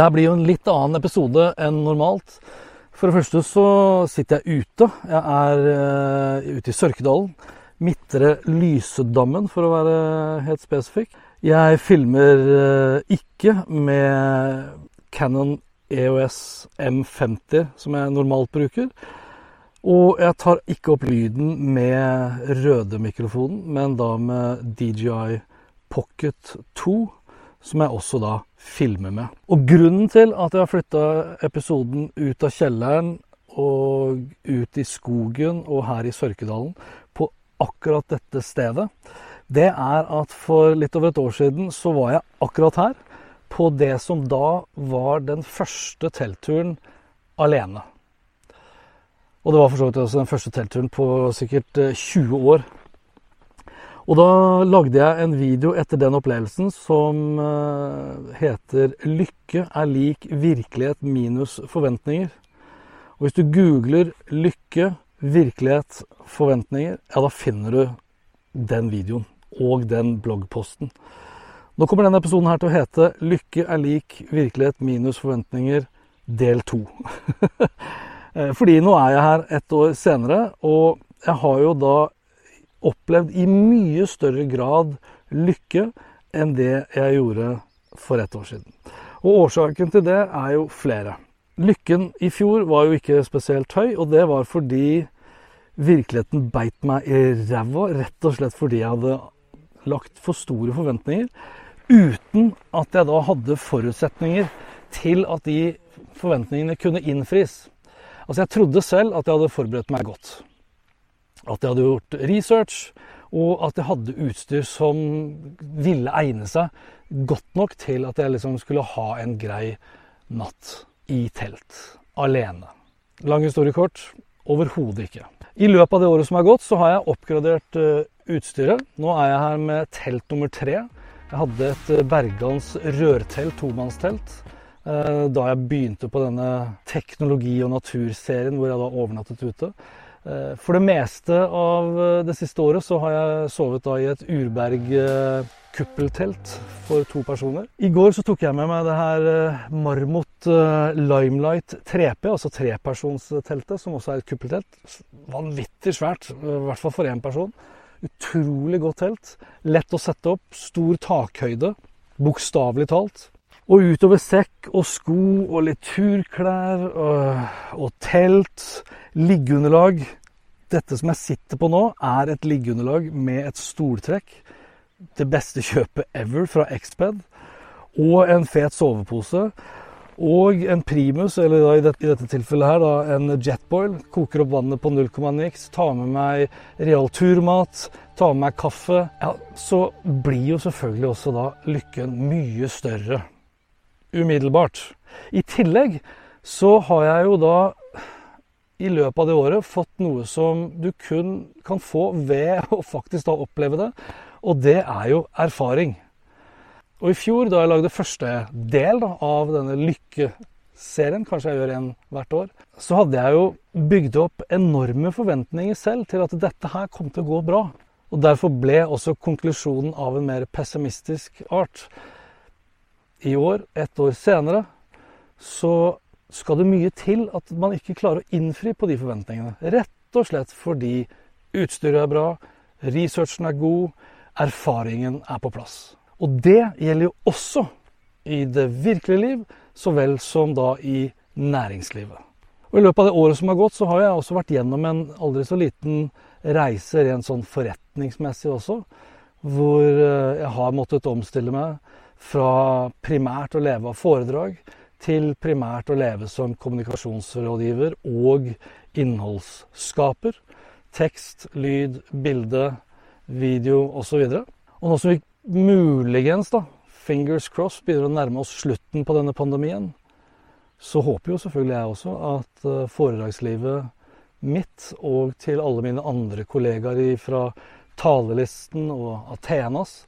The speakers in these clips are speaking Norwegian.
Det her blir jo en litt annen episode enn normalt. For det første så sitter jeg ute. Jeg er uh, ute i Sørkedalen. Midtre Lysedammen, for å være helt spesifikk. Jeg filmer uh, ikke med Canon EOS M50, som jeg normalt bruker. Og jeg tar ikke opp lyden med røde-mikrofonen, men da med DJI Pocket 2 som jeg også da filmer med. Og grunnen til at jeg har flytta episoden ut av kjelleren og ut i skogen og her i Sørkedalen på akkurat dette stedet, det er at for litt over et år siden så var jeg akkurat her på det som da var den første teltturen alene. Og det var for så vidt også den første teltturen på sikkert 20 eh, år og da lagde jeg en video etter den opplevelsen som eh, heter 'Lykke er lik virkelighet minus forventninger'. Og hvis du googler 'lykke, virkelighet, forventninger', ja, da finner du den videoen og den bloggposten. Nå kommer denne episoden her til å hete 'Lykke er lik virkelighet minus forventninger', del to. Eh, fordi nå er jeg her et år senere, og jeg har jo da opplevd i mye større grad lykke enn det jeg gjorde for ett år siden. Og årsaken til det er jo flere. Lykken i fjor var jo ikke spesielt høy, og det var fordi virkeligheten beit meg i ræva, rett og slett fordi jeg hadde lagt for store forventninger, uten at jeg da hadde forutsetninger til at de forventningene kunne innfris. Altså, jeg trodde selv at jeg hadde forberedt meg godt at jeg hadde gjort research, og at jeg hadde utstyr som ville egne seg godt nok til at jeg liksom skulle ha en grei natt i telt. Alene. Lang historie kort overhodet ikke. I løpet av det året som er gått, så har jeg oppgradert uh, utstyret. Nå er jeg her med telt nummer tre. Jeg hadde et uh, Bergans rørtelt, tomannstelt, uh, da jeg begynte på denne teknologi- og naturserien hvor jeg da overnattet ute. Eh, for det meste av eh, det siste året så har jeg sovet da i et Urberg eh, kuppeltelt for to personer. I går så tok jeg med meg det her Marmot Limelight 3P, altså trepersonsteltet, som også er et kuppeltelt. Vanvittig svært, i hvert fall for én person. Utrolig godt telt. Lett å sette opp. Stor takhøyde. Bokstavelig talt. Og utover sekk og sko og litt turklær og, og telt, liggeunderlag Dette som jeg sitter på nå, er et liggeunderlag med et stoltrekk. Det beste kjøpet ever fra Xped. Og en fet sovepose. Og en primus, eller i dette, i dette tilfellet her da, en jetboil. Koker opp vannet på 0,9 x. Tar med meg real turmat. Tar med meg kaffe. Ja, så blir jo selvfølgelig også da lykken mye større umiddelbart. I tillegg så har jeg jo da i løpet av det året fått noe som du kun kan få ved å faktisk da oppleve det, og det er jo erfaring. Og i fjor, da jeg lagde første del da, av denne lykkeserien, kanskje jeg gjør en hvert år, så hadde jeg jo bygd opp enorme forventninger selv til at dette her kom til å gå bra. Og derfor ble også konklusjonen av en mer pessimistisk art i år, ett år senere, så skal det mye til at man ikke klarer å innfri på de forventningene. Rett og slett fordi utstyret er bra, researchen er god, erfaringen er på plass. Og det gjelder jo også i det virkelige liv, så vel som da i næringslivet. Og I løpet av det året som har gått, så har jeg også vært gjennom en aldri så liten reise rent sånn forretningsmessig også. Hvor eh, jeg har måttet omstille meg fra primært å leve av foredrag til primært å leve som kommunikasjonsrådgiver og innholdsskaper. Tekst, lyd, bilde, video osv. Og, og nå som vi muligens, da, fingers crossed, begynner å nærme oss slutten på denne pandemien, så håper jo selvfølgelig jeg også at eh, foredragslivet mitt og til alle mine andre kollegaer fra Talelisten og Athenas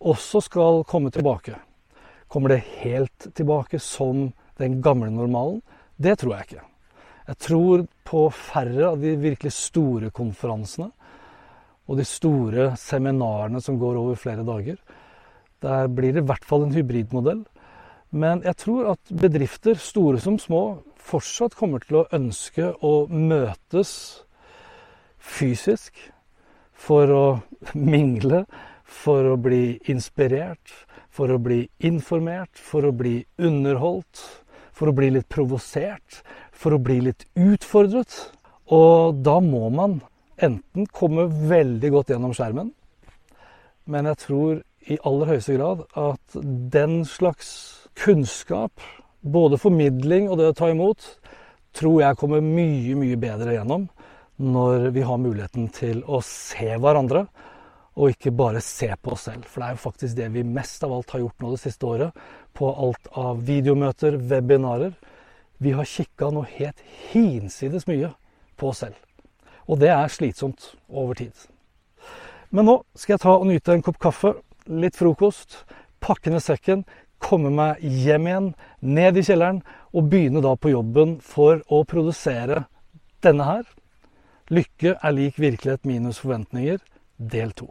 også skal komme tilbake. Kommer det helt tilbake som den gamle normalen? Det tror jeg ikke. Jeg tror på færre av de virkelig store konferansene og de store seminarene som går over flere dager. Der blir det i hvert fall en hybridmodell. Men jeg tror at bedrifter, store som små, fortsatt kommer til å ønske å møtes fysisk for å mingle, for å bli inspirert, for å bli informert, for å bli underholdt, for å bli litt provosert, for å bli litt utfordret. Og da må man enten komme veldig godt gjennom skjermen, men jeg tror i aller høyeste grad at den slags kunnskap, både formidling og det å ta imot, tror jeg kommer mye, mye bedre gjennom når vi har muligheten til å se hverandre og ikke bare se på oss selv. For det er jo faktisk det vi mest av alt har gjort nå det siste året. På alt av videomøter, webinarer. Vi har kikka noe helt hinsides mye på oss selv. Og det er slitsomt over tid. Men nå skal jeg ta og nyte en kopp kaffe, litt frokost, pakke ned sekken, komme meg hjem igjen, ned i kjelleren, og begynne da på jobben for å produsere denne her. Lykke er lik virkelighet minus forventninger, del to.